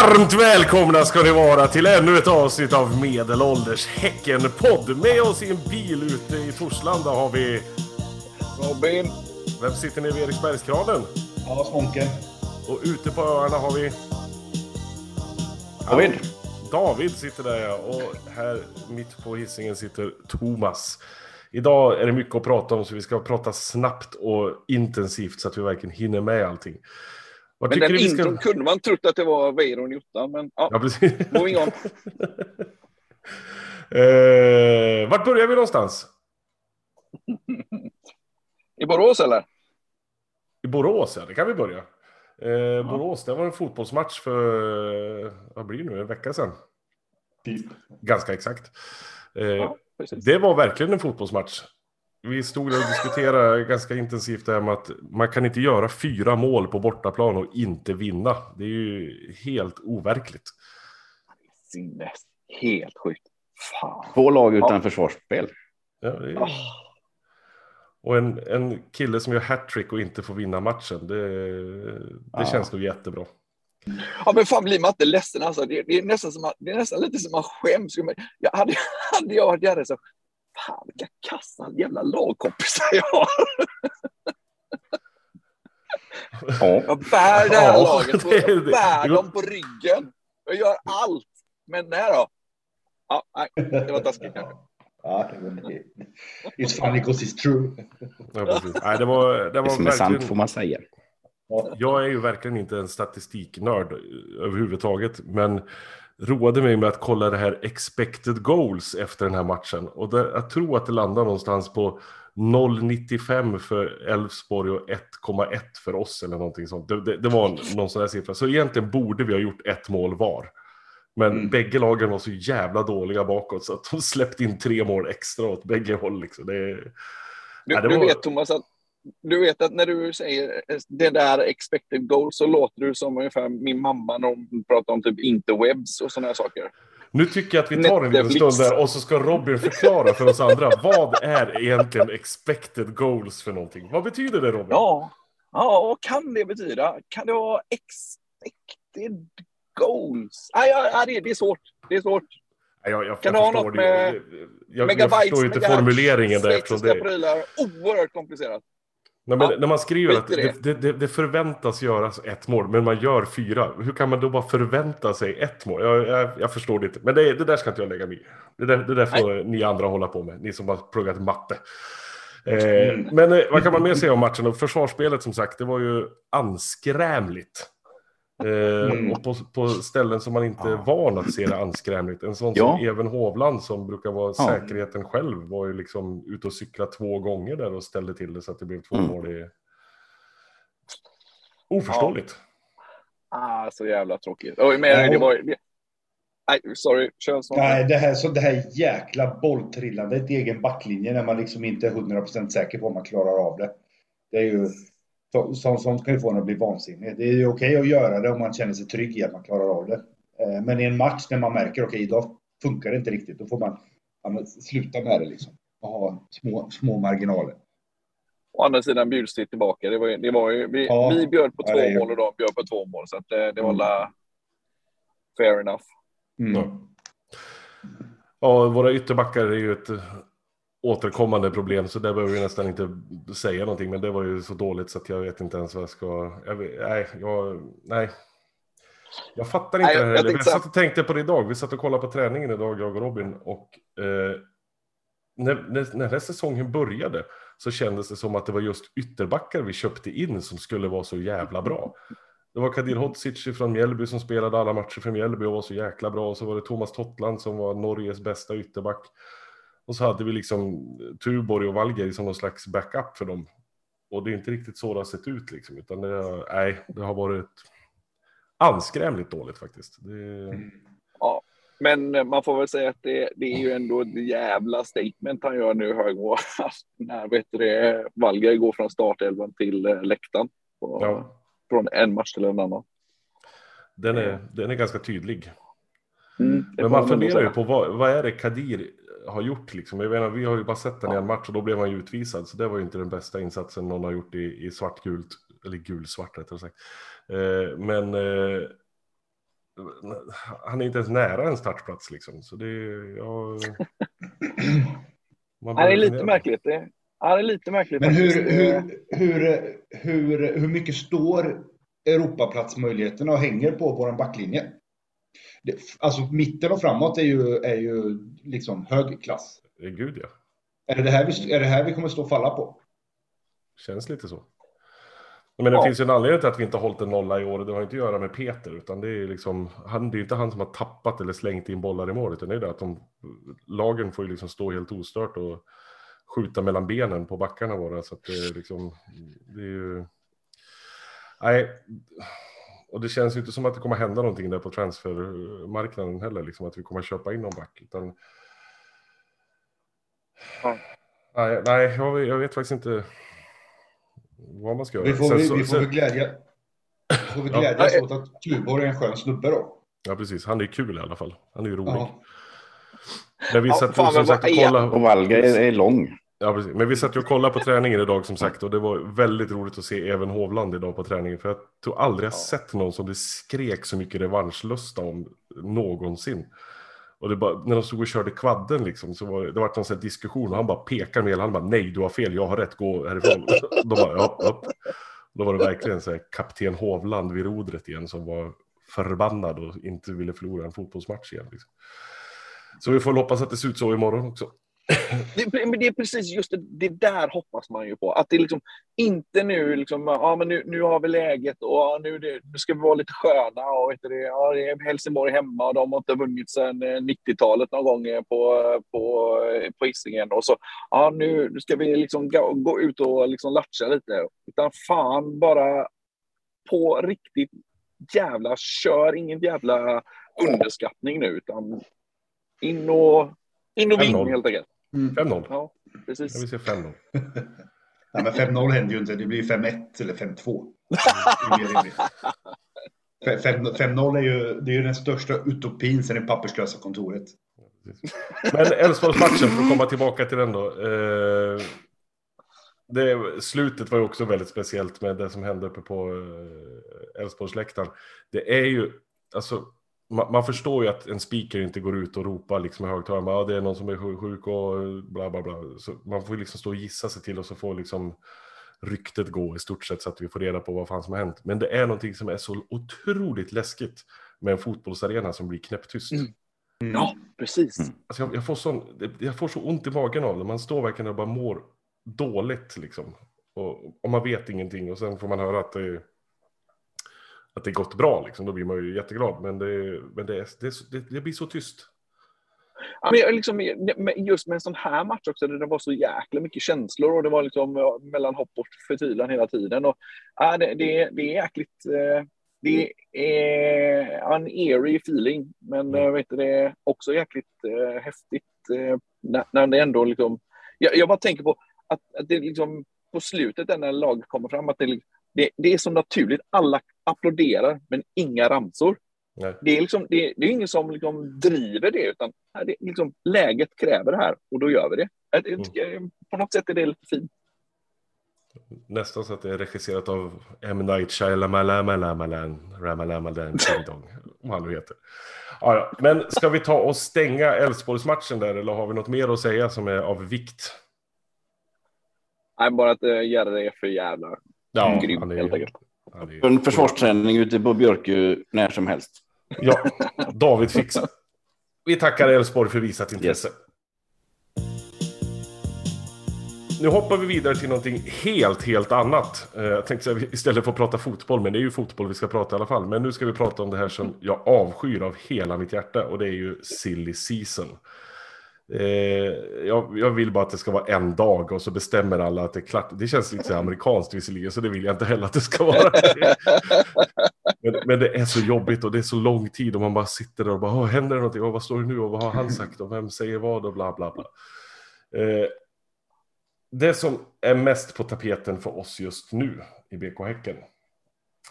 Varmt välkomna ska ni vara till ännu ett avsnitt av Medelålders Häcken-podd. Med oss i en bil ute i Torslanda har vi... Robin. Vem sitter nere vid Eriksbergskranen? Ja, Svånken. Och ute på öarna har vi... David. David sitter där ja. Och här mitt på hissingen sitter Thomas. Idag är det mycket att prata om så vi ska prata snabbt och intensivt så att vi verkligen hinner med allting. Vad Men den vi ska... intron kunde man trott att det var Weiron Jutta, men ja, Ja, precis. moving on. eh, vart börjar vi någonstans? I Borås eller? I Borås, ja. Det kan vi börja. Eh, Borås, det var en fotbollsmatch för, eh, vad blir det nu, en vecka sedan. Typ. Ganska exakt. Eh, Ja, det var verkligen en fotbollsmatch. Vi stod och diskuterade ganska intensivt det här med att man kan inte göra fyra mål på bortaplan och inte vinna. Det är ju helt overkligt. Sinnes. Helt sjukt. Fan. Två lag utan Ja. försvarsspel. Ja, är... Ah. Och en, en kille som gör hattrick och inte får vinna matchen, det, det Ja. känns nog jättebra. Ja, men fan blir man inte ledsen alltså. Det, det, är, nästan som att, det är nästan lite som man skäms. Jag hade, hade jag varit Jerry så, fan vilka kassa jävla lagkompisar jag har. Ja. Jag bär det här Ja, laget, det- jag det- bär det dem på ryggen. Jag gör allt. Men nej då. Ja, nej, det var taskigt kanske. Ja, det var det. It's funny because it's true. Ja, precis. Nej, det var, det Det var som är sant får man säga. Ja. Jag är ju verkligen inte en statistiknörd överhuvudtaget, men roade mig med att kolla det här expected goals efter den här matchen. Och det, jag tror att det landar någonstans på 0,95 för Elfsborg och 1,1 för oss eller någonting sånt. Det, det, det var någon sån där siffra. Så egentligen borde vi ha gjort ett mål var. Men Mm. bägge lagen var så jävla dåliga bakåt så att de släppte in tre mål extra åt bägge håll. Liksom. Det, Du, Ja, det du var- vet Thomas att du vet att när du säger det där expected goal så låter du som ungefär min mamma när hon pratar om typ interwebs och sådana saker. Nu tycker jag att vi tar en liten stund där och så ska Robin förklara för oss andra. Vad är egentligen expected goals för någonting? Vad betyder det Robin? Ja, ja vad kan det betyda? Kan det vara expected goals? Nej, ja, ja, det, det är svårt. Det är svårt. Jag, jag, Kan jag ha något med Jag, jag, jag Megabytes, förstår inte formuleringen där eftersom det... prylar. Oerhört komplicerat. Nej, men Ja, när man skriver att det, det, det, det förväntas göras ett mål, men man gör fyra. Hur kan man då bara förvänta sig ett mål? Jag, jag, jag förstår det inte. Men det, där ska inte jag lägga mig i. Det där, det där får ni andra hålla på med, ni som har pluggat matte. Eh, Mm. Men eh, vad kan man mer säga om matchen? Och försvarsspelet som sagt, det var ju anskrämligt. Eh, Mm. Och på, på ställen som man inte är van att se det anskrämligt. En sån Ja. som Even Hovland som brukar vara Ja. säkerheten själv var ju liksom ute och cykla två gånger där och ställde till det så att det blev två Mm. mål. i... Oförståeligt. Ah, så jävla tråkigt. Oj, men det var... Nej, sorry. Kör som... Nej, det här, så det här jäkla bolltrillandet i egen backlinje när man liksom inte är 100% säker på om man klarar av det. Det är ju... så- så- Sånt kan ju få en att bli vansinnig. Det är ju okej att göra det om man känner sig trygg i att man klarar av det. Eh, Men i en match när man märker okej, idag funkar det inte riktigt, då får man ja, men sluta med det liksom. Och ha små, små marginaler. Å andra sidan bjuds det tillbaka. Det var, det var ju, vi, Ja. vi bjöd på Ja, två ju- mål och de bjöd på två mål. Så att det, det var Mm. la fair enough. Mm. Ja. Ja, våra ytterbackar är ju ett eh, återkommande problem, så där behöver vi nästan inte säga någonting. Men det var ju så dåligt så att jag vet inte ens vad jag ska... Jag vet, nej, jag, nej. Jag fattar inte Nej, det här. jag. Jag, satt och tänkte på det idag. Vi satt och kollade på träningen idag, jag och Robin. Och eh, när, när, när den här säsongen började så kändes det som att det var just ytterbackar vi köpte in som skulle vara så jävla bra. Det var Kadir Hodzic från Mjällby som spelade alla matcher för Mjällby och var så jäkla bra. Och så var det Thomas Tottland som var Norges bästa ytterback. Och så hade vi liksom Tuborg och Valgeri som någon slags backup för dem. Och det är inte riktigt så det har sett ut liksom. Utan det, har- nej, det har varit anskrämligt dåligt faktiskt. Det, Men eh, man får väl säga att det, det är ju ändå ett jävla statement han gör nu, Högmo. När vet du det, Valger går från startelvan till eh, läktaren. Och, ja, Från en match till en annan. den, är, den är ganska tydlig. Mm, Men man funderar ju på vad, vad är det Kadir har gjort liksom. Jag menar, vi har ju bara sett den i en match och då blev han ju utvisad. Så det var ju inte den bästa insatsen någon har gjort i, i svartgult, eller gulsvart rättare sagt. Eh, men eh, han är inte ens nära en startplats liksom. Så det, ja, man det är lite märkligt. Det, ja, det är lite märkligt. Men hur, hur, hur, hur, hur mycket står Europaplatsmöjligheterna och hänger på vår backlinje? Det, alltså mitten och framåt är ju, är ju liksom hög klass. Gud ja. Är det, här vi, är det här vi kommer stå och falla på? Känns lite så. Men det ja. finns ju en anledning till att vi inte har hållit en nolla i år. Det har inte att göra med Peter, utan det är liksom han, det är inte han som har tappat eller slängt in bollar i mål, utan det är det att de, lagen får ju liksom stå helt ostört och skjuta mellan benen på backarna våra. Så att det är liksom, det är ju... Nej, och det känns ju inte som att det kommer hända någonting där på transfermarknaden heller, liksom att vi kommer köpa in någon back, utan... Ja. Nej, nej jag, jag vet faktiskt inte vad man ska göra. Vi får, vi, vi får väl glädja, får vi glädjas ja. åt att Tuborg är en skön snubbe då. Ja, precis. Han är kul i alla fall. Han är ju rolig. Ja. Men vi satt ja, som sagt och kollade. Och Valga är, är lång. Ja, precis. Men vi satt ju och kollade på träningen idag som sagt och det var väldigt roligt att se även Hovland idag på träningen. För jag tror aldrig jag sett någon som det skrek så mycket revanschlusta om någonsin. Och det bara, när de stod och körde kvadden liksom, så var det, det var någon sån diskussion och han bara pekar med hela han bara nej du har fel, jag har rätt, gå härifrån. De bara ja, ja. Då var det verkligen så här, kapten Hovland vid rodret igen som var förbannad och inte ville förlora en fotbollsmatch igen. Liksom. Så vi får hoppas att det ser ut så imorgon också. Det, men det är precis just det, det där hoppas man ju på. Att det liksom inte nu liksom, ja men nu, nu har vi läget och nu, det, nu ska vi vara lite sköna och vet du, ja, det är Helsingborg hemma och de har inte vunnit sedan 90-talet någon gång på, på, på Hisingen och så, ja nu, nu ska vi liksom gå, gå ut och liksom latcha lite. Utan fan bara på riktigt jävla kör, ingen jävla underskattning nu utan in och, in och vinn helt enkelt. 5-0. Mm. Ja, precis. Jag vill se 5-0. Nej, men 5-0 händer ju inte. Det blir 5-1 eller 5-2. 5-0 är ju, det är ju den största utopin sen det papperslösa kontoret. Men Elfsborgsmatchen, för att komma tillbaka till den då. Eh, det, slutet var ju också väldigt speciellt med det som hände uppe på eh, Elfsborgsläktaren. Det är ju, alltså man, man, förstår ju att en speaker inte går ut och ropar liksom i högtalaren, ja, det är någon som är sjuk och bla bla bla. Så man får liksom stå och gissa sig till och så får liksom ryktet gå i stort sett så att vi får reda på vad fan som har hänt. Men det är någonting som är så otroligt läskigt med en fotbollsarena som blir knäpptyst. Mm. Mm. Ja, precis. Mm. Alltså jag, jag, får sån, jag får så ont i magen av det. Man står verkligen och bara mår dåligt liksom. Och, och man vet ingenting och sen får man höra att det är att det gått bra, liksom, då blir man ju jätteglad. Men det, men det, det, det blir så tyst. Ja, men liksom, just med en sån här match också, där det var så jäkla mycket känslor och det var liksom mellan hopp och förtvivlan hela tiden. Och, ja, det, det, det är jäkligt... Eh, det är en eerie feeling, men mm. vet du, det är också jäkligt eh, häftigt eh, när, när det ändå liksom... Jag, jag bara tänker på att, att det liksom på slutet när laget kommer fram, att det, det, det är så naturligt. Alla applåderar, men inga ramsor. Nej. Det är, liksom, det, det är ingen som liksom driver det, utan det är liksom, läget kräver det här och då gör vi det. Mm. på något sätt är det lite fint. Nästan så att det är regisserat av M. Night Shyamalan, Ramalamalan, om han nu heter. Ja, ja. Men ska vi ta och stänga Elfsborgsmatchen där, eller har vi något mer att säga som är av vikt? Nej, bara att uh, Jerry är för jävla ja, grym, han är, helt enkelt. Är... En försvarsträning ute på Björkö när som helst. Ja, David fixar. Vi tackar Elfsborg för visat intresse. Yes. Nu hoppar vi vidare till någonting helt, helt annat. Eh, jag tänkte säga istället för att prata fotboll, men det är ju fotboll vi ska prata i alla fall. Men nu ska vi prata om det här som jag avskyr av hela mitt hjärta och det är ju silly season. Eh, jag, jag, vill bara att det ska vara en dag och så bestämmer alla att det är klart. Det känns lite amerikanskt visserligen, så det vill jag inte heller att det ska vara. men, men, det är så jobbigt och det är så lång tid och man bara sitter där och bara, händer det någonting? Och vad står det nu? Och vad har han sagt? Och vem säger vad? Och bla bla bla. Eh, det som är mest på tapeten för oss just nu i BK Häcken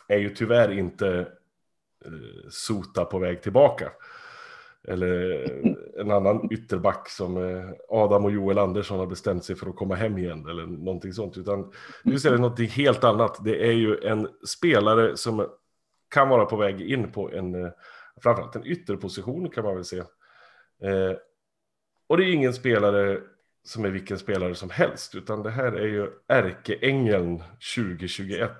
är ju tyvärr inte eh, Sota på väg tillbaka eller eh, en annan ytterback som eh, Adam och Joel Andersson har bestämt sig för att komma hem igen eller någonting sånt. Utan nu är det någonting helt annat. Det är ju en spelare som kan vara på väg in på en eh, framförallt en ytterposition kan man väl se. Och det är ingen spelare som är vilken spelare som helst, utan det här är ju ärkeängeln 2021.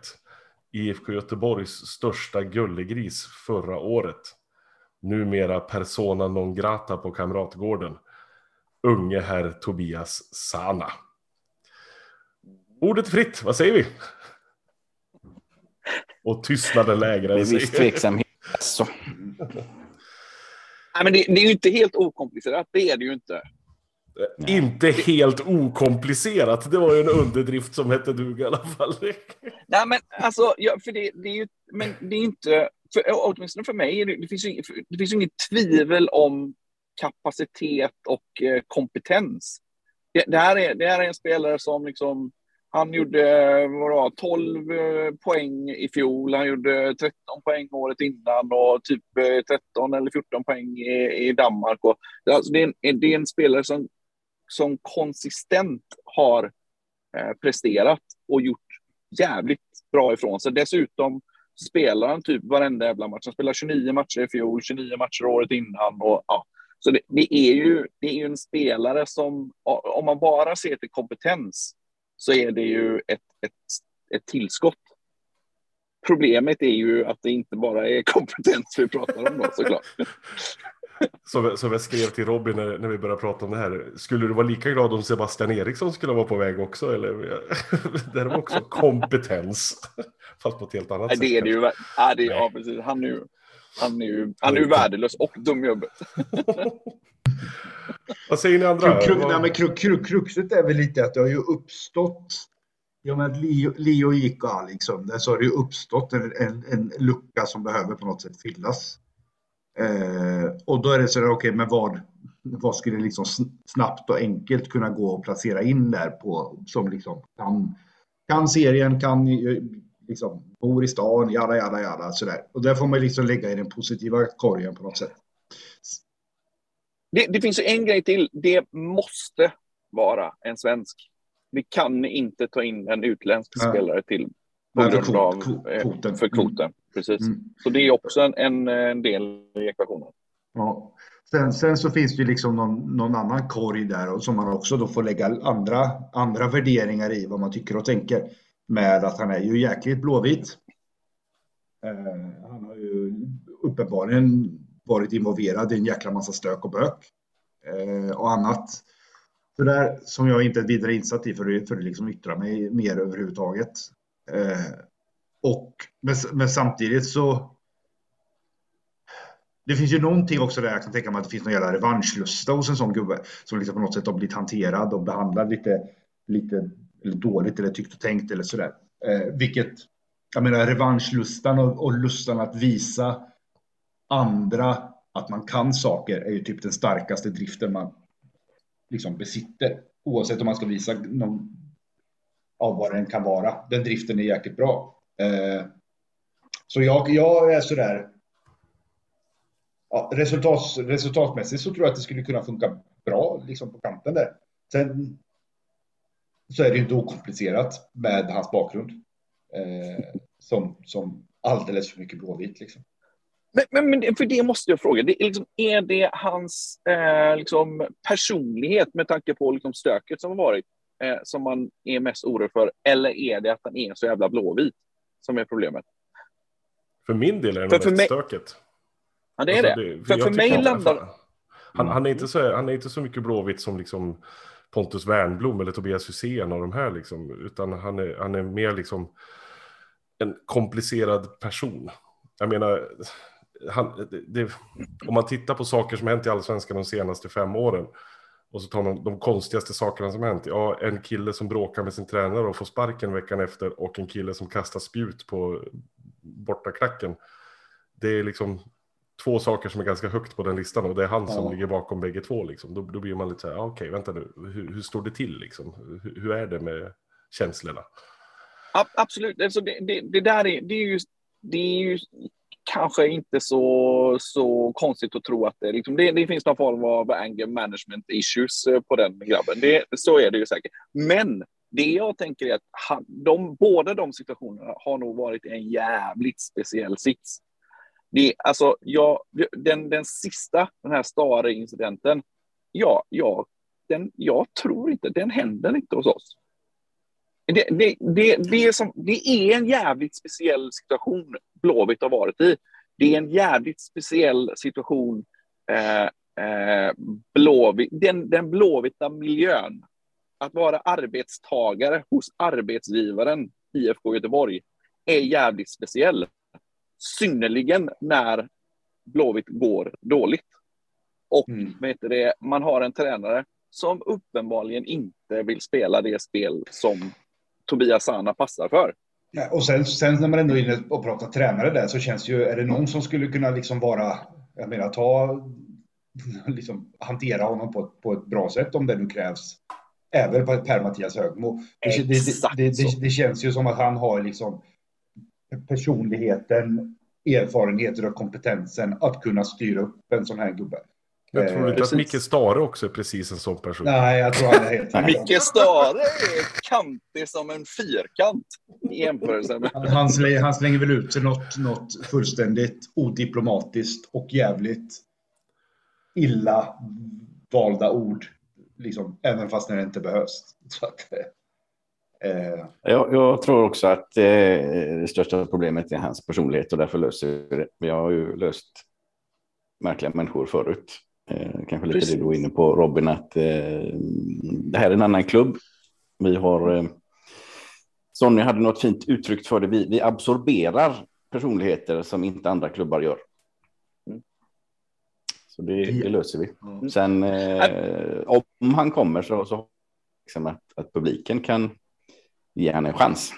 IFK Göteborgs största gullegris förra året. Numera persona non grata på Kamratgården. Unge herr Tobias Sana. Ordet fritt, vad säger vi? Och tystnaden lägrar Med viss tveksamhet. Så. Nej, men det, det är ju inte helt okomplicerat, det är det ju inte. Nej. Inte helt okomplicerat. Det var ju en underdrift som hette duga i alla fall. Nej, men alltså, ja, för det, det är ju, men det är inte, för, åtminstone för mig, det, det, finns ju, det finns ju inget tvivel om kapacitet och eh, kompetens. Det, det, här är, det här är en spelare som liksom, han gjorde vadå, 12 eh, poäng i fjol, han gjorde 13 poäng året innan och typ eh, 13 eller 14 poäng i, i Danmark. Och, alltså det, är en, det är en spelare som som konsistent har eh, presterat och gjort jävligt bra ifrån sig. Dessutom spelar han typ varenda jävla match. Han spelar 29 matcher i fjol, 29 matcher året innan. Och, ja. Så det, det, är ju, det är ju en spelare som, om man bara ser till kompetens, så är det ju ett, ett, ett tillskott. Problemet är ju att det inte bara är kompetens vi pratar om då såklart. Som, som jag skrev till Robin när, när vi började prata om det här. Skulle du vara lika glad om Sebastian Eriksson skulle vara på väg också? Eller? det är också kompetens. Fast på ett helt annat Nej, sätt. Det är det ju. Ja, det, ja, precis. Han är ju, han är ju, han är ju värdelös och dum i jobbet. Vad säger ni andra? Krux, nej, men krux, krux, kruxet är väl lite att det har ju uppstått Ja, men Leo, Leo gick och Alex där så har det ju uppstått en, en, en lucka som behöver på något sätt fyllas. Eh, och då är det så okej, okay, men vad, vad skulle liksom snabbt och enkelt kunna gå och placera in där på som liksom kan, kan serien, kan liksom bor i stan, jada jada jada sådär. Och där får man liksom lägga i den positiva korgen på något sätt. Det, det finns en grej till. Det måste vara en svensk. Vi kan inte ta in en utländsk ja. spelare till på Nej, grund av kvoten. för kvoten. Mm. Precis. Mm. Så det är också en, en, en del i ekvationen. Ja. Sen, sen, så finns det liksom någon, någon, annan korg där och som man också då får lägga andra, andra värderingar i vad man tycker och tänker. Med att han är ju jäkligt blåvit. Eh, han har ju uppenbarligen varit involverad i en jäkla massa stök och bök. Eh, och annat. Så där som jag inte är vidare insatt i för, att, för att liksom yttra mig mer överhuvudtaget. Eh, och, men, men, samtidigt så... Det finns ju någonting också där jag kan tänka mig att det finns någon jävla revanschlusta hos en sån gubbe som liksom på något sätt har blivit hanterad och behandlad lite, lite eller dåligt eller tyckt och tänkt eller sådär. Eh, vilket, jag menar revanschlustan och, och lustan att visa andra att man kan saker är ju typ den starkaste driften man liksom besitter. Oavsett om man ska visa någon av vad den kan vara. Den driften är jäkligt bra. Eh, så jag, jag är sådär. Ja, resultats, resultatmässigt så tror jag att det skulle kunna funka bra liksom på kanten där. Sen så är det ju inte okomplicerat med hans bakgrund. Eh, som, som alldeles för mycket blåvitt liksom. Men, men, för det måste jag fråga, det är, liksom, är det hans eh, liksom, personlighet med tanke på liksom, stöket som har varit eh, som man är mest orolig för? Eller är det att han är så jävla blåvit som är problemet? För min del är det nog mest mig... stöket. Ja, det är alltså, det. det. För, för, för mig landar... Han, han, är inte så, han är inte så mycket blåvitt som liksom Pontus Wernblom eller Tobias Hysén och de här liksom, utan han är, han är mer liksom en komplicerad person. Jag menar, han, det, om man tittar på saker som hänt i allsvenskan de senaste fem åren och så tar man de konstigaste sakerna som hänt. Ja, en kille som bråkar med sin tränare och får sparken veckan efter och en kille som kastar spjut på bortaklacken. Det är liksom två saker som är ganska högt på den listan och det är han som ligger bakom bägge två. Liksom. Då, då blir man lite så här, okej, okay, vänta nu, hur, hur, står det till liksom? Hur, hur, är det med känslorna? Absolut, alltså det, det, det där är, det är ju, det är ju kanske inte så, så konstigt att tro att det, liksom, det, det finns någon form av anger management issues eh, på den grabben. Det, så är det ju säkert. Men det jag tänker är att han, de, båda de situationerna har nog varit en jävligt speciell sits. Det, alltså, jag, den, den sista, den här Stare-incidenten, ja, ja, den, jag tror inte, den händer inte hos oss. Det, det, det, det, är som, det är en jävligt speciell situation Blåvitt har varit i. Det är en jävligt speciell situation eh, eh, blåvitt, den, den blåvita miljön. Att vara arbetstagare hos arbetsgivaren IFK Göteborg är jävligt speciell. Synnerligen när Blåvitt går dåligt. Och mm. vet det, man har en tränare som uppenbarligen inte vill spela det spel som Tobias Sana passar för. Ja, och sen, sen när man ändå är inne och pratar tränare där så känns ju, är det någon som skulle kunna liksom vara, jag menar ta, liksom hantera honom på, på ett bra sätt om det nu krävs. Även Per-Mattias Högmo. Det, det, det, det, känns ju som att han har liksom personligheten, erfarenheter och kompetensen att kunna styra upp en sån här gubbe. Jag tror inte eh, att Micke Stare också är precis en sån person. Nej, jag tror han är helt Micke Stare är kantig som en fyrkant i jämförelse med... Han, slänger, han slänger väl ut sig något, något fullständigt odiplomatiskt och jävligt illa valda ord. Liksom, även fast när det inte behövs. Så att, eh. jag, jag, tror också att eh, det största problemet är hans personlighet och därför löser vi det. Vi har ju löst märkliga människor förut. Eh, kanske lite Precis. det du var inne på Robin, att eh, det här är en annan klubb. Vi har, eh, Sonja hade något fint uttryckt för det, vi, vi absorberar personligheter som inte andra klubbar gör. Mm. Så det, det löser vi. Mm. Sen eh, om han kommer så, så liksom att, att publiken kan ge honom en chans.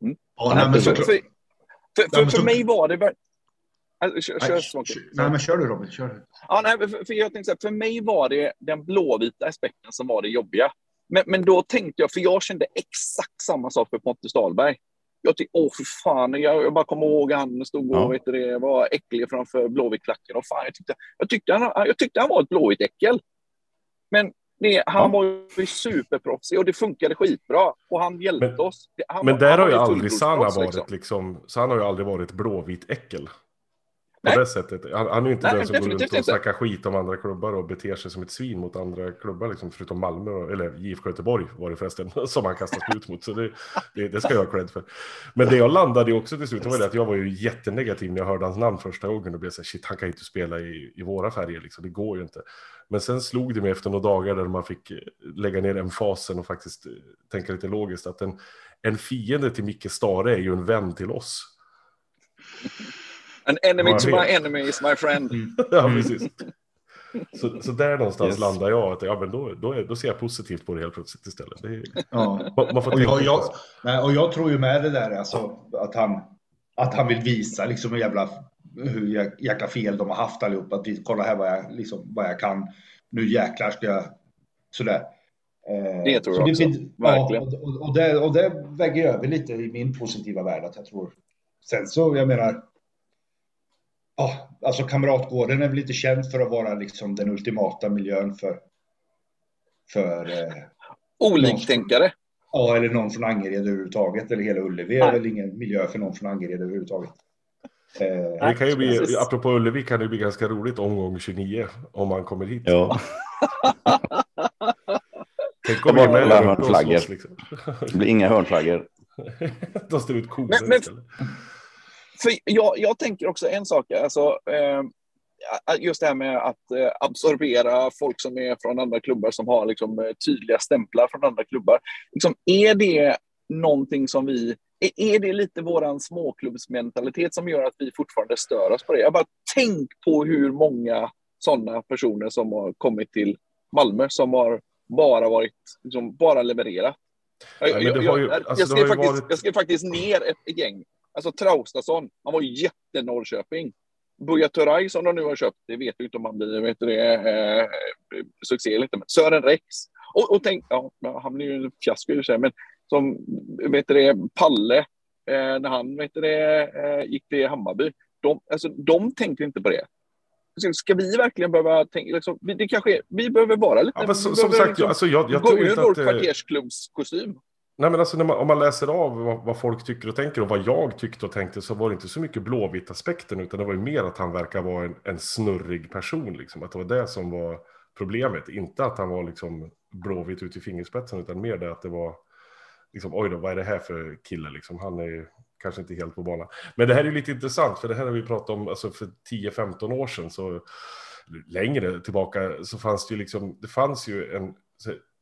Mm. Ja, nej, men för, för, för, för, mig var det Alltså, kör, nej, kör, nej, men kör du Robin. Kör Ja, nej, för, för jag tänkte för mig var det den blåvita aspekten som var det jobbiga. Men, men då tänkte jag, för jag kände exakt samma sak för Pontus Dahlberg. Jag tyckte, åh för fan, jag, jag bara kommer ihåg han stod och ja. vet det, var äcklig framför Blåvitt-klacken. Och fan, jag, tyckte, jag, tyckte han, jag tyckte han var ett Blåvitt-äckel. Men det, han ja. var ju superproffsig och det funkade skitbra. Och han hjälpte men, oss. Han men där har ju aldrig Sanna varit liksom. liksom. Sanna har ju aldrig varit Blåvitt-äckel. På det sättet. Han, han är ju inte Nej, den som går runt och snackar skit om andra klubbar och beter sig som ett svin mot andra klubbar, liksom, förutom Malmö, eller IFK Göteborg var det förresten, som han kastas ut mot. Så det, det, det, ska jag ha cred för. Men det jag landade i också till slut var det att jag var ju jättenegativ när jag hörde hans namn första gången och blev så här, shit, han kan ju inte spela i, i våra färger, liksom. det går ju inte. Men sen slog det mig efter några dagar där man fick lägga ner en fasen och faktiskt tänka lite logiskt att en, en fiende till Micke Stare är ju en vän till oss. An enemy to my enemy is my friend. Mm. ja, precis. Så, så där någonstans yes. landar jag. Att, ja, men då, då, då ser jag positivt på det helt plötsligt istället. Det är, ja. man, man får och, jag, jag, nej, och jag tror ju med det där alltså, att, han, att han vill visa liksom, hur, jävla, hur jäkla fel de har haft allihop. Att vi, kolla här vad jag, liksom, vad jag kan. Nu jäklar ska jag... Sådär. Eh, det tror jag också. Det, Verkligen. Ja, och, och, det, och det väger över lite i min positiva värld. Att jag tror. Sen så, jag menar ja, alltså Kamratgården är väl inte känd för att vara liksom den ultimata miljön för... för eh, Oliktänkare. Ja, eller någon från Angered överhuvudtaget. Eller hela Ullevi är väl ingen miljö för någon från Angered överhuvudtaget. Eh, det kan ju bli, apropå Ullevi kan det bli ganska roligt omgång 29 om man kommer hit. Ja. Tänk om vi är med hörnflaggor. Liksom. Det blir inga hörnflaggor. De står ut koder men, men, istället för jag, jag tänker också en sak, alltså, eh, just det här med att eh, absorbera folk som är från andra klubbar som har liksom, eh, tydliga stämplar från andra klubbar. Liksom, är det någonting som vi... Är, det lite våran småklubbsmentalitet som gör att vi fortfarande stör oss på det? Jag bara tänk på hur många sådana personer som har kommit till Malmö som har bara varit, liksom, bara levererat. Jag, ja, jag, jag, alltså, jag, skrev faktiskt, varit... jag skrev faktiskt ner ett gäng Alltså Traustason, han var jätte-Norrköping. Buja Turay som de nu har köpt, det vet vi inte om han blir vet du det, eh, succé eller inte. Men Sören Rex. Och, och tänk, ja, han blir ju en fiasko i sig, men som vet du det, Palle, eh, när han vet du det, eh, gick till Hammarby. De, alltså, de tänkte inte på det. Ska vi verkligen behöva tänka, liksom, det kanske är, vi behöver vara lite, ja, så, som sagt, liksom, alltså, jag, jag gå ur vår kvartersklubbskostym. Nej, men alltså, man, om man läser av vad, vad, folk tycker och tänker och vad jag tyckte och tänkte så var det inte så mycket blåvitt-aspekten utan det var ju mer att han verkar vara en, en snurrig person. Liksom. Att det var det som var problemet. Inte att han var liksom blåvitt ut i fingerspetsen utan mer det att det var liksom, oj då, vad är det här för kille liksom? Han är kanske inte helt på banan. Men det här är lite intressant för det här har vi pratat om alltså för 10-15 år sedan så längre tillbaka så fanns det ju liksom, det fanns ju en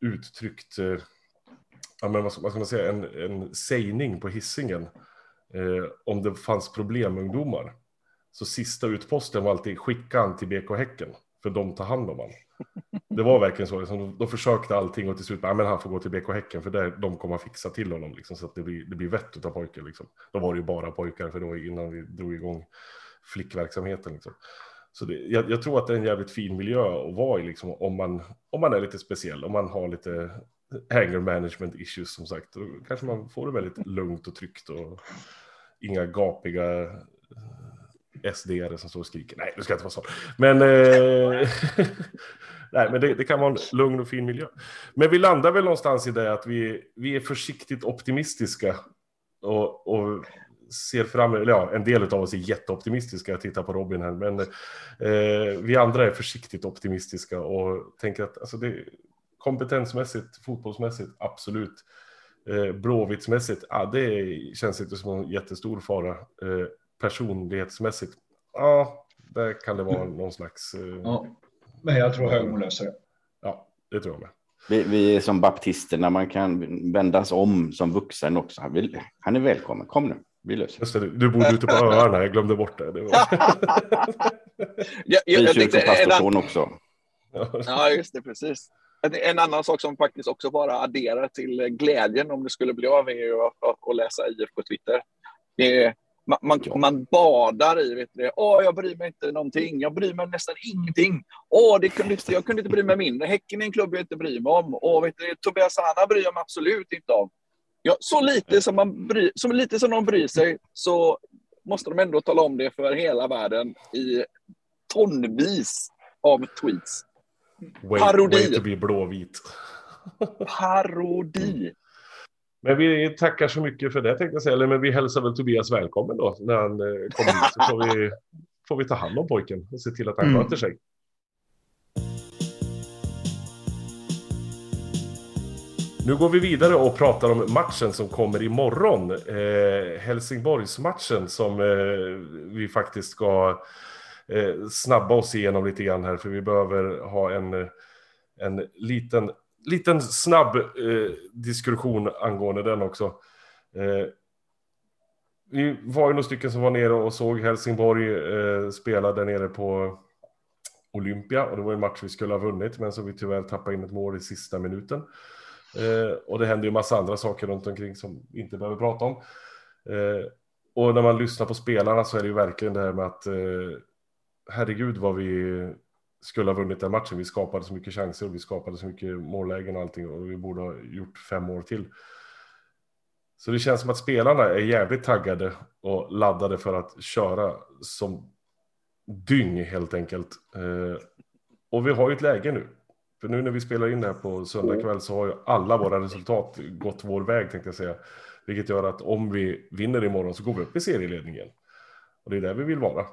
uttryckt eh, ja, men vad, ska, vad ska man säga, en, en sägning på hissingen eh, om det fanns problemungdomar. Så sista utposten var alltid skicka han till BK Häcken, för de tar hand om honom. Det var verkligen så, liksom, de, de försökte allting och till slut, ja, men han får gå till BK Häcken för där, de kommer att fixa till honom liksom, så att det blir, det blir vett av pojkar. Liksom. Då var det ju bara pojkar, för det var innan vi drog igång flickverksamheten. Liksom. Så det, jag, jag, tror att det är en jävligt fin miljö att vara i, liksom, om, man, om man är lite speciell, om man har lite anger management issues som sagt. Då kanske man får det väldigt lugnt och tryggt och inga gapiga eh, SD som står och skriker. Nej, det ska inte vara så. Men, eh, nej, men det, det, kan vara en lugn och fin miljö. Men vi landar väl någonstans i det att vi, vi är försiktigt optimistiska och, och ser fram eller ja, en del av oss är jätteoptimistiska, jag tittar på Robin här, men eh, vi andra är försiktigt optimistiska och tänker att alltså det, kompetensmässigt, fotbollsmässigt, absolut. Eh, Blåvittsmässigt, ja, det känns inte som en jättestor fara. Eh, personlighetsmässigt, ja, där kan det vara någon slags... Eh, ja, men jag tror Högmo löser det. Ja, det tror jag med. Vi, vi är som baptisterna, man kan vändas om som vuxen också. Han, vill, han är välkommen, kom nu. Vi löser Just det. Du bodde ute på öarna, jag glömde bort det. det var... ja, jag, jag tänkte, pastorson också. Ja, just det, precis. En annan sak som faktiskt också bara adderar till glädjen om det skulle bli av är ju att, läsa IF på Twitter. Det man, man, man, badar i, vet du, åh, jag bryr mig inte någonting, jag bryr mig nästan ingenting. Åh, det kunde, jag kunde inte bry mig mindre. Häcken är en klubb jag inte bryr mig om. Åh, vet du, Tobias Hanna bryr jag mig absolut inte om. Ja, så, lite som man bry, så lite som de bryr sig så måste de ändå tala om det för hela världen i tonvis av tweets. Way, Parodi. Way to be blåvit. Parodi. Men vi tackar så mycket för det tänkte jag säga. Eller, men vi hälsar väl Tobias välkommen då när han eh, kommer hit. Så får vi, får vi ta hand om pojken och se till att han mm. sköter sig. Nu går vi vidare och pratar om matchen som kommer imorgon. Eh, Helsingborgsmatchen som eh, vi faktiskt ska eh, snabba oss igenom lite grann här, för vi behöver ha en, eh, en liten, liten snabb eh, diskussion angående den också. Eh, vi var ju några stycken som var nere och såg Helsingborg eh, spela där nere på Olympia och det var en match vi skulle ha vunnit men som vi tyvärr tappade in ett mål i sista minuten. Eh, och det händer ju massa andra saker runt omkring som vi inte behöver prata om. Eh, och när man lyssnar på spelarna så är det ju verkligen det här med att eh, herregud vad vi skulle ha vunnit den matchen. Vi skapade så mycket chanser och vi skapade så mycket mållägen och allting och vi borde ha gjort fem år till. Så det känns som att spelarna är jävligt taggade och laddade för att köra som dyng helt enkelt. Eh, och vi har ju ett läge nu. För nu när vi spelar in det här på söndag kväll så har ju alla våra resultat gått vår väg tänkte jag säga. Vilket gör att om vi vinner imorgon så går vi upp i serieledningen. Och det är där vi vill vara.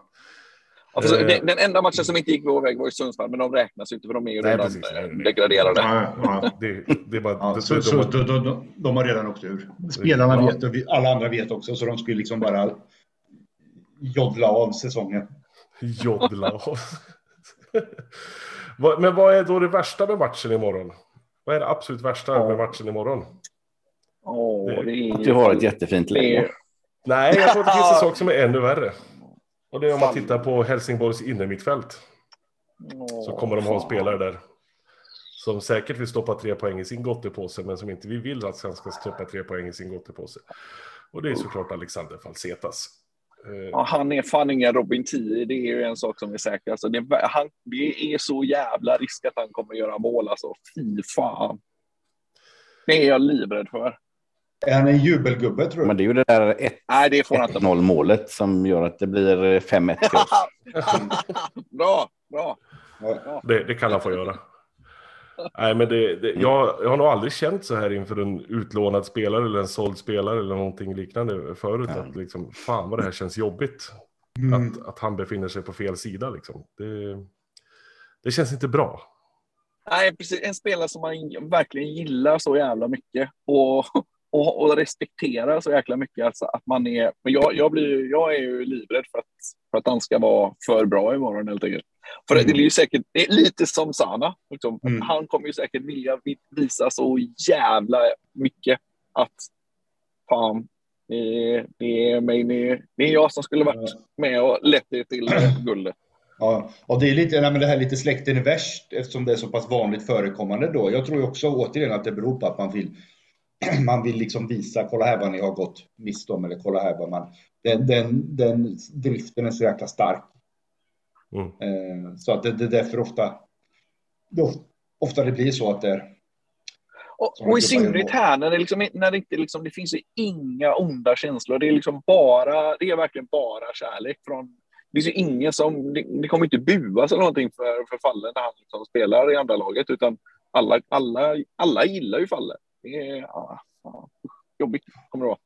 Alltså, eh, den, den, enda matchen som inte gick vår väg var i Sundsvall, men de räknas inte för de är ju redan precis, degraderade. Ja, ja. Det, det är bara, ja, det, så, så, de, de, de, har redan åkt ur. Spelarna vet och vi, alla andra vet också, så de skulle liksom bara joddla av säsongen. Joddla av. men vad är då det värsta med matchen imorgon? Vad är det absolut värsta med matchen imorgon? Oh, det är... Att du har ett jättefint läge. Nej, jag tror att det finns en sak som är ännu värre. Och det är om man tittar på Helsingborgs innermittfält. Så kommer de ha en spelare där. Som säkert vill stoppa tre poäng i sin gottepåse, men som inte vi vill att han ska stoppa tre poäng i sin gottepåse. Och det är såklart Alexander Falsetas. Eh, ja, han är fan ingen Robin 10, det är ju en sak som är säker. Alltså det, han, det är så jävla risk att han kommer göra mål, alltså. Fy fan. Det är jag livrädd för. Är han en jubelgubbe tror du? Men det är ju det där 1-0 målet som gör att det blir 5-1 till oss. bra, bra. Det, det, kan han få göra. Nej, men det, det, jag, jag har nog aldrig känt så här inför en utlånad spelare eller en såld spelare eller någonting liknande förut. Att liksom, fan vad det här känns jobbigt. Mm. Att, att han befinner sig på fel sida liksom. Det, det känns inte bra. Nej, precis. En spelare som man verkligen gillar så jävla mycket. Och, och, och respekterar så jäkla mycket. Alltså att man är, men jag, jag, blir, jag är ju livrädd för att, för att han ska vara för bra imorgon helt enkelt. För mm. det är ju säkert det är lite som Sana. Liksom. Mm. Han kommer ju säkert vilja visa så jävla mycket att fan, det är, det är, mig, det är jag som skulle varit med och lett er till guldet. Ja, och det är lite, nej, men det här lite släkten är värst eftersom det är så pass vanligt förekommande då. Jag tror också återigen att det beror på att man vill, man vill liksom visa, kolla här vad ni har gått miste om eller kolla här vad man, den, den, den driften är så jäkla stark. Mm. Eh, så att det, det är därför ofta, det, ofta det blir så att det är och, och i synnerhet här när det, liksom, när det inte liksom, det finns inga onda känslor. Det är liksom bara, det är verkligen bara kärlek från det finns ju ingen som, det, det kommer inte buas eller någonting för, för Falle när han liksom spelar i andra laget, utan alla, alla, alla gillar ju Falle. Det är ja, ja, jobbigt, kommer det vara.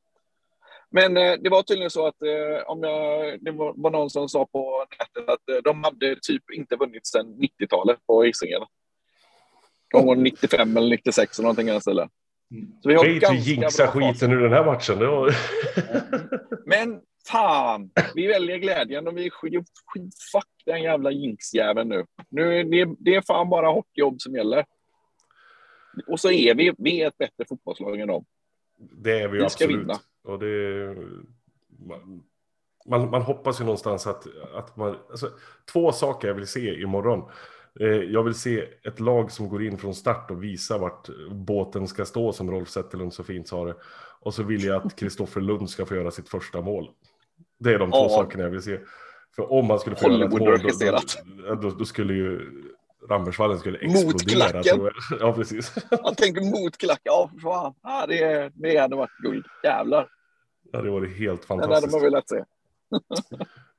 Men eh, det var tydligen så att eh, om jag, det var, var, någon som sa på nätet att eh, de hade typ inte vunnit sedan 90-talet på Hisingen. De var 95 eller 96 eller någonting annat Så vi har Vet ganska jinxa skiten ur den här matchen. Var... Men fan, vi väljer glädjen och vi skit, fuck den jävla jinxjäveln nu. nu det, det är fan bara hårt jobb som gäller. Och så är vi, vi är ett bättre fotbollslag än dem. Det är vi, vi absolut. Vinna. Och det, man, man, hoppas ju någonstans att, att man... Alltså, två saker jag vill se imorgon. Eh, jag vill se ett lag som går in från start och visar vart båten ska stå, som Rolf Zetterlund så fint sa det. Och så vill jag att Kristoffer Lund ska få göra sitt första mål. Det är de två ja. sakerna jag vill se. För om man skulle få göra ett mål, då, då, då, då, skulle ju Rammersvallen skulle explodera. Mot klacken. Ja, precis. Man tänker mot klacken. Ja, för fan. Ja, det, det hade varit guld. Jävlar. Ja, det var helt fantastiskt. Det hade man velat se.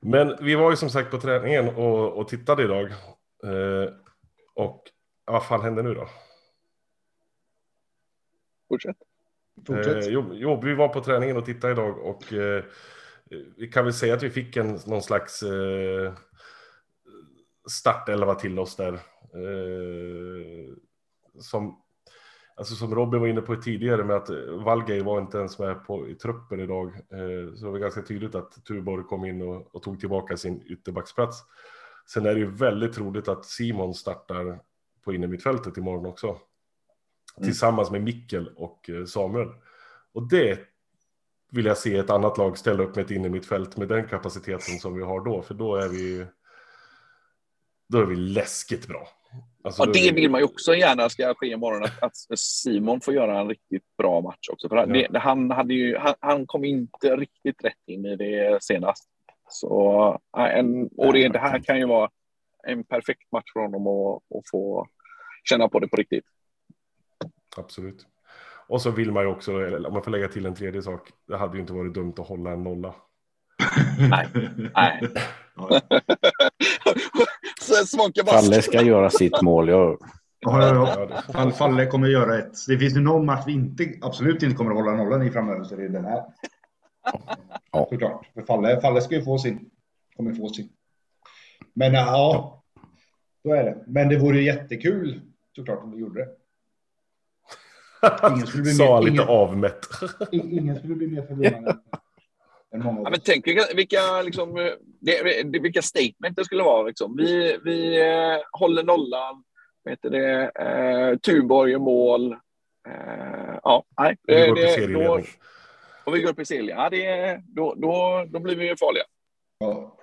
Men vi var ju som sagt på träningen och, och tittade idag. Eh, och vad fan hände nu då? Fortsätt. Fortsätt. Eh, jo, jo, vi var på träningen och tittade idag och eh, vi kan väl säga att vi fick en någon slags eh, startelva till oss där. Eh, som, alltså som Robin var inne på tidigare med att Valgej var inte ens med på, i truppen idag. Eh, så det var ganska tydligt att Tuborg kom in och, och tog tillbaka sin ytterbacksplats. Sen är det ju väldigt troligt att Simon startar på innermittfältet imorgon också. Mm. Tillsammans med Mikkel och eh, Samuel. Och det vill jag se ett annat lag ställa upp med ett innermittfält med den kapaciteten som vi har då. För då är vi, då är vi läskigt bra. Alltså, ja, det vill man ju också gärna ska ske imorgon, att, att Simon får göra en riktigt bra match också. För ja. det, han, hade ju, han, han, kom inte riktigt rätt in i det senast. Så, en, och det, det här kan ju vara en perfekt match för honom att, att få känna på det på riktigt. Absolut. Och så vill man ju också, om man får lägga till en tredje sak, det hade ju inte varit dumt att hålla en nolla. Nej, nej. Falle ska göra sitt mål. Jag... Ja, ja, ja. Falle kommer göra ett. Det finns ju någon match vi inte, absolut inte kommer att hålla nollan i framöver, så det är den här. Ja. Såklart. För Falle, Falle ska ju få sin. Kommer få sin. Men ja, så är det. Men det vore ju jättekul såklart om vi gjorde det. Ingen skulle bli Sa mer, lite ingen, avmätt. ingen skulle bli mer förvånad. Ja, men tänk vilka, vilka, liksom, det, det, vilka statement det skulle vara. Liksom. Vi, vi eh, håller nollan, vad heter det, eh, Tuborg i mål. Eh, ja, nej. Det, det, då, och vi går upp i serien. Ja, det, då, då, då blir vi ju farliga. Ja.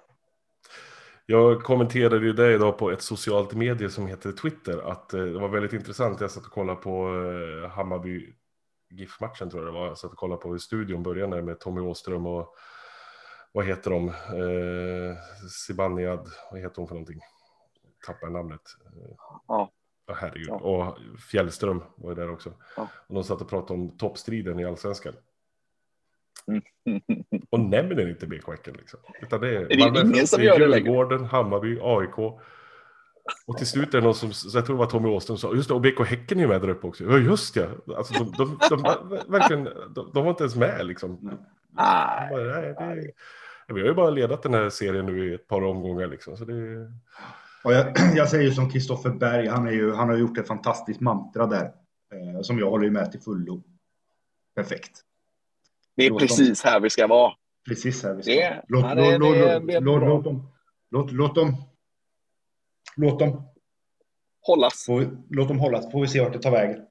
Jag kommenterade ju det idag på ett socialt medie som heter Twitter. Att eh, det var väldigt intressant. Jag satt och kollade på eh, Hammarby GIF-matchen tror jag det var. Jag satt och kollade på hur studion började med Tommy Åström och vad heter de? Eh, Sibaniad, vad heter hon för någonting? Tappar namnet. Ja. Oh, herregud. Ja. Och Fjällström var ju där också. Ja. Och de satt och pratade om toppstriden i allsvenskan. Och nämner inte BK Häcken liksom. Utan det är, är det Malmö, ingen som gör det längre? Hammarby, AIK. Och till slut är det någon som, jag tror det var Tommy Åström som sa, just det, och BK Häcken är med där uppe också. Ja, just ja. Alltså, de, de, de, de verkligen, de, de, var inte ens med liksom. Nej. Bara, nej det, vi har ju bara ledat den här serien nu i ett par omgångar liksom. Så det... Och jag, jag säger som Kristoffer Berg, han, är ju, han har gjort ett fantastiskt mantra där. Eh, som jag håller med till fullo. Perfekt. Det är låt precis dem. här vi ska vara. Precis här vi ska vara. Låt, låt, låt, låt, dem, låt, låt dem låt dem hållas. Får, låt dem hållas, får vi se vart det tar vägen.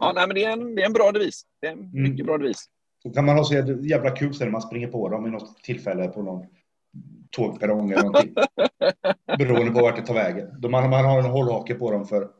Ja, nej, men det är en, det är en bra devis. Det är en mm. mycket bra devis. Så kan man ha så jävla kul sen när man springer på dem i något tillfälle på någon tågperrong eller någonting. Beroende på vart det tar vägen. Då man, man har en hållhake på dem för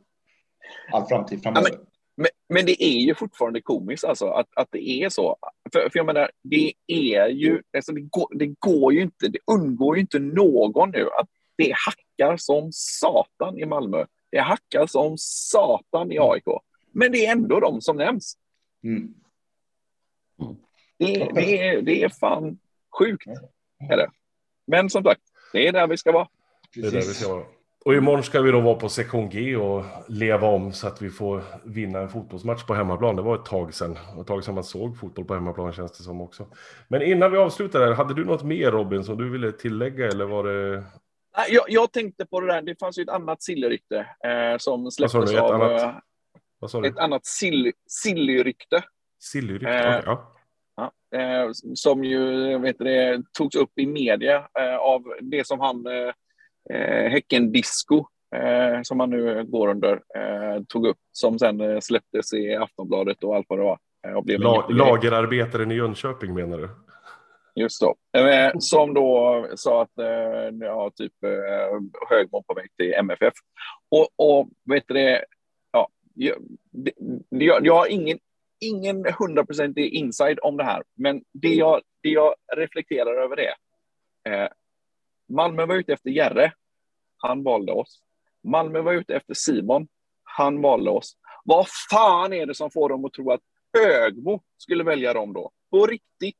all framtid framöver. Ja, men, men, men, det är ju fortfarande komiskt alltså att, att det är så. För, för jag menar, det är ju, alltså det, går, det går ju inte, det undgår ju inte någon nu att det hackar som satan i Malmö. Det hackar som satan i AIK. Men det är ändå de som nämns. Mm. Det, det, är, det är fan sjukt. Är det. Men som sagt, det är där vi ska vara. Det är där vi ska vara. Och imorgon ska vi då vara på sektion G och leva om så att vi får vinna en fotbollsmatch på hemmaplan. Det var ett tag sedan. Ett tag sedan man såg fotboll på hemmaplan känns det som också. Men innan vi avslutar här, hade du något mer Robin som du ville tillägga eller var det jag, jag, tänkte på det där, det fanns ju ett annat sillrykte eh, som släpptes ett av... Annat, eh, du? Ett annat sill, sillrykte. Sillrykte, eh, ja. ja eh, som ju vet det, togs upp i media eh, av det som han, eh, eh Häcken-disco, eh, som han nu går under, tog upp, som sen släpptes i Aftonbladet och allt vad det var. La, lagerarbetaren i Jönköping menar du? Just då. Eh, som då sa att eh, ja, typ eh, Högmo på väg till MFF. Och, och vet du det, ja, jag, jag, jag har ingen, ingen hundraprocentig inside om det här, men det jag, det jag reflekterar över det. Eh, Malmö var ute efter Järre. Han valde oss. Malmö var ute efter Simon. Han valde oss. Vad fan är det som får dem att tro att Högmo skulle välja dem då? På riktigt.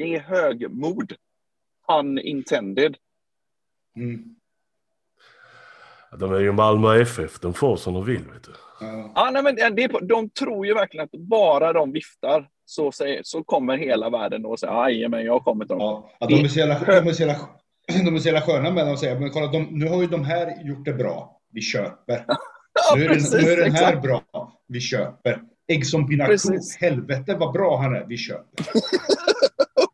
Det är högmod. Unintended. Mm. De är ju Malmö FF, de får som de vill. Vet du. Ja. ja nej, men det, de tror ju verkligen att bara de viftar så, så kommer hela världen och säger men jag kommer till dem. Ja, de, är så jävla, de, är så jävla, de är så jävla sköna med att säga, men kolla, de, nu har ju de här gjort det bra, vi köper. ja, nu, är precis, den, nu är den här exakt. bra, vi köper. Ägg som Pinaco, helvete vad bra han är, vi köper.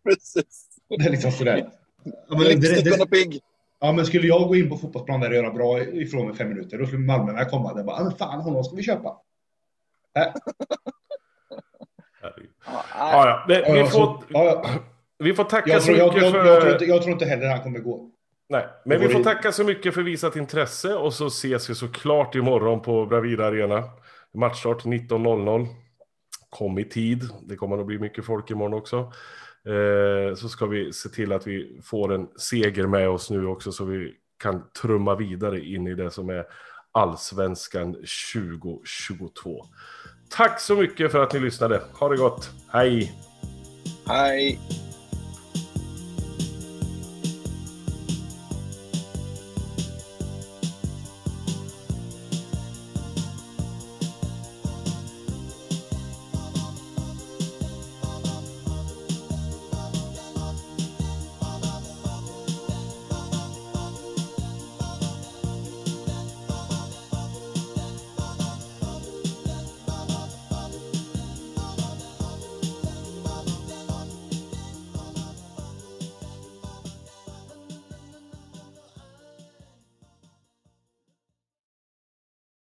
Precis. Det är liksom sådär. Ja, men, det, det, pigg. Ja, men skulle jag gå in på fotbollsplan där och göra bra ifrån med fem minuter, då skulle Malmö med komma där och bara, ah, men fan, honom ska vi köpa. Äh. ja, ja, det, vi, får, vi får tacka jag så mycket jag, för... Jag tror, inte, jag tror inte heller han kommer gå. Nej, men vi får tacka så mycket för visat intresse och så ses vi såklart imorgon på Bravida Arena. Matchstart 19.00. Kom i tid. Det kommer att bli mycket folk imorgon också. Eh, så ska vi se till att vi får en seger med oss nu också så vi kan trumma vidare in i det som är Allsvenskan 2022. Tack så mycket för att ni lyssnade. Ha det gott. Hej! Hej!